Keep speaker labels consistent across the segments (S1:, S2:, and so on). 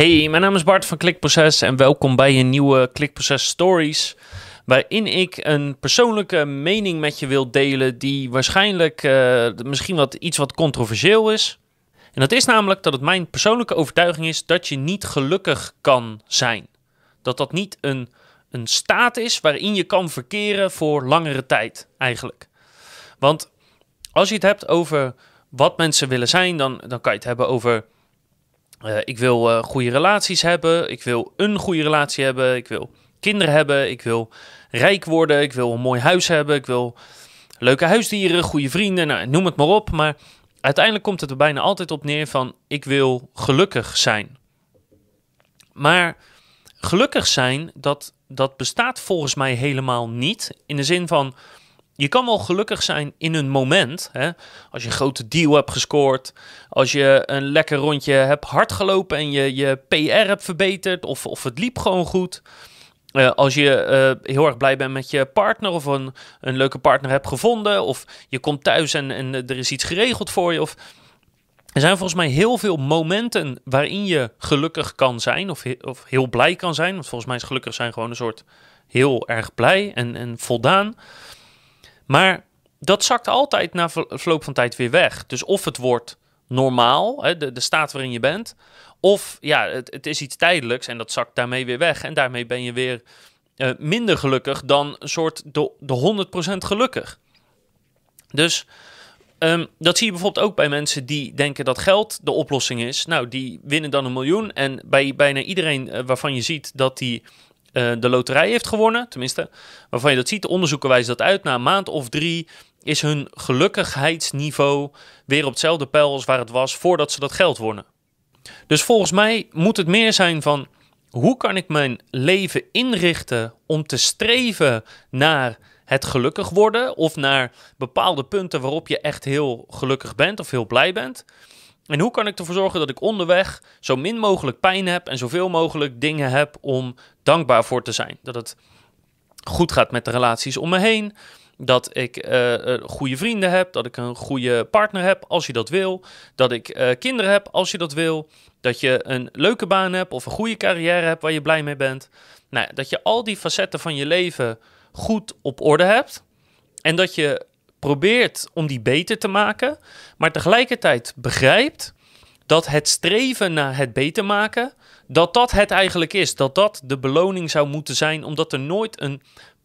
S1: Hey, mijn naam is Bart van Klikproces en welkom bij een nieuwe Klikproces Stories. Waarin ik een persoonlijke mening met je wil delen die waarschijnlijk uh, misschien wat, iets wat controversieel is. En dat is namelijk dat het mijn persoonlijke overtuiging is dat je niet gelukkig kan zijn. Dat dat niet een, een staat is waarin je kan verkeren voor langere tijd eigenlijk. Want als je het hebt over wat mensen willen zijn, dan, dan kan je het hebben over uh, ik wil uh, goede relaties hebben. Ik wil een goede relatie hebben. Ik wil kinderen hebben. Ik wil rijk worden. Ik wil een mooi huis hebben. Ik wil leuke huisdieren, goede vrienden. Nou, noem het maar op. Maar uiteindelijk komt het er bijna altijd op neer van ik wil gelukkig zijn. Maar gelukkig zijn, dat, dat bestaat volgens mij helemaal niet. In de zin van je kan wel gelukkig zijn in een moment. Hè? Als je een grote deal hebt gescoord. Als je een lekker rondje hebt hard gelopen en je je PR hebt verbeterd. Of, of het liep gewoon goed. Uh, als je uh, heel erg blij bent met je partner of een, een leuke partner hebt gevonden. Of je komt thuis en, en er is iets geregeld voor je. Of... Er zijn volgens mij heel veel momenten waarin je gelukkig kan zijn. Of, of heel blij kan zijn. Want volgens mij is gelukkig zijn gewoon een soort heel erg blij en, en voldaan. Maar dat zakt altijd na verloop van tijd weer weg. Dus of het wordt normaal, hè, de, de staat waarin je bent, of ja, het, het, is iets tijdelijks en dat zakt daarmee weer weg. En daarmee ben je weer uh, minder gelukkig dan een soort de, de 100% gelukkig. Dus um, dat zie je bijvoorbeeld ook bij mensen die denken dat geld de oplossing is. Nou, die winnen dan een miljoen. En bij bijna iedereen uh, waarvan je ziet dat die uh, de loterij heeft gewonnen, tenminste, waarvan je dat ziet, onderzoeken wijzen dat uit. Na een maand of drie is hun gelukkigheidsniveau weer op hetzelfde pijl als waar het was voordat ze dat geld wonnen. Dus volgens mij moet het meer zijn van hoe kan ik mijn leven inrichten om te streven naar het gelukkig worden of naar bepaalde punten waarop je echt heel gelukkig bent of heel blij bent. En hoe kan ik ervoor zorgen dat ik onderweg zo min mogelijk pijn heb en zoveel mogelijk dingen heb om dankbaar voor te zijn? Dat het goed gaat met de relaties om me heen. Dat ik uh, goede vrienden heb. Dat ik een goede partner heb als je dat wil. Dat ik uh, kinderen heb als je dat wil. Dat je een leuke baan hebt of een goede carrière hebt waar je blij mee bent. Nou, dat je al die facetten van je leven goed op orde hebt. En dat je probeert om die beter te maken, maar tegelijkertijd begrijpt dat het streven naar het beter maken, dat dat het eigenlijk is. Dat dat de beloning zou moeten zijn, omdat er nooit een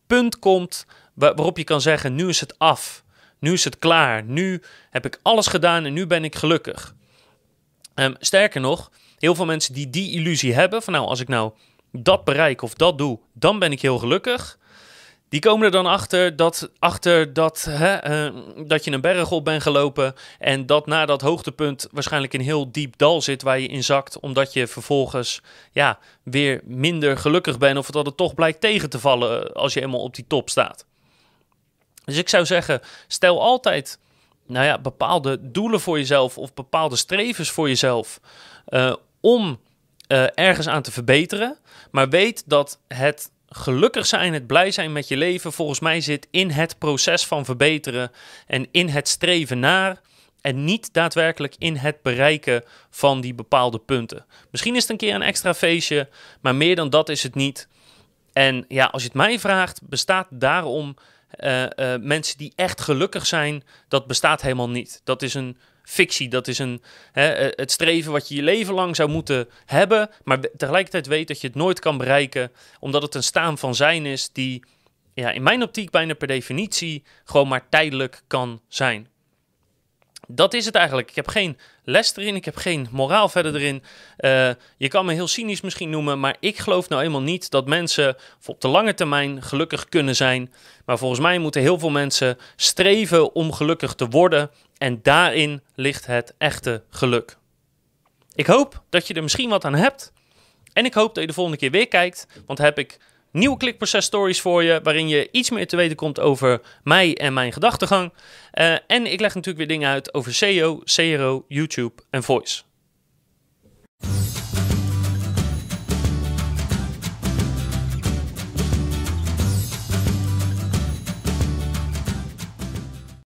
S1: punt komt waarop je kan zeggen: nu is het af, nu is het klaar, nu heb ik alles gedaan en nu ben ik gelukkig. Um, sterker nog, heel veel mensen die die illusie hebben van nou, als ik nou dat bereik of dat doe, dan ben ik heel gelukkig. Die komen er dan achter dat, achter dat, hè, uh, dat je een berg op bent gelopen. En dat na dat hoogtepunt waarschijnlijk een heel diep dal zit waar je in zakt. Omdat je vervolgens ja, weer minder gelukkig bent. Of dat het toch blijkt tegen te vallen als je eenmaal op die top staat. Dus ik zou zeggen, stel altijd nou ja, bepaalde doelen voor jezelf of bepaalde strevens voor jezelf. Uh, om ergens aan te verbeteren. Maar weet dat het gelukkig zijn, het blij zijn met je leven, volgens mij zit in het proces van verbeteren en in het streven naar. En niet daadwerkelijk in het bereiken van die bepaalde punten. Misschien is het een keer een extra feestje, maar meer dan dat is het niet. En ja, als je het mij vraagt, bestaat daarom uh, uh, mensen die echt gelukkig zijn, dat bestaat helemaal niet. Dat is een fictie. Dat is een, hè, eh, het streven wat je je leven lang zou moeten hebben, maar tegelijkertijd weet dat je het nooit kan bereiken, omdat het een staan van zijn is die ja, in mijn optiek bijna per definitie gewoon maar tijdelijk kan zijn. Dat is het eigenlijk. Ik heb geen les erin, ik heb geen moraal verder erin. Uh, je kan me heel cynisch misschien noemen, maar ik geloof nou eenmaal niet dat mensen op de lange termijn gelukkig kunnen zijn. Maar volgens mij moeten heel veel mensen streven om gelukkig te worden. En daarin ligt het echte geluk. Ik hoop dat je er misschien wat aan hebt. En ik hoop dat je de volgende keer weer kijkt, want heb ik nieuwe klikproces stories voor je, waarin je iets meer te weten komt over mij en mijn gedachtegang. Uh, en ik leg natuurlijk weer dingen uit over SEO, CRO, YouTube en Voice.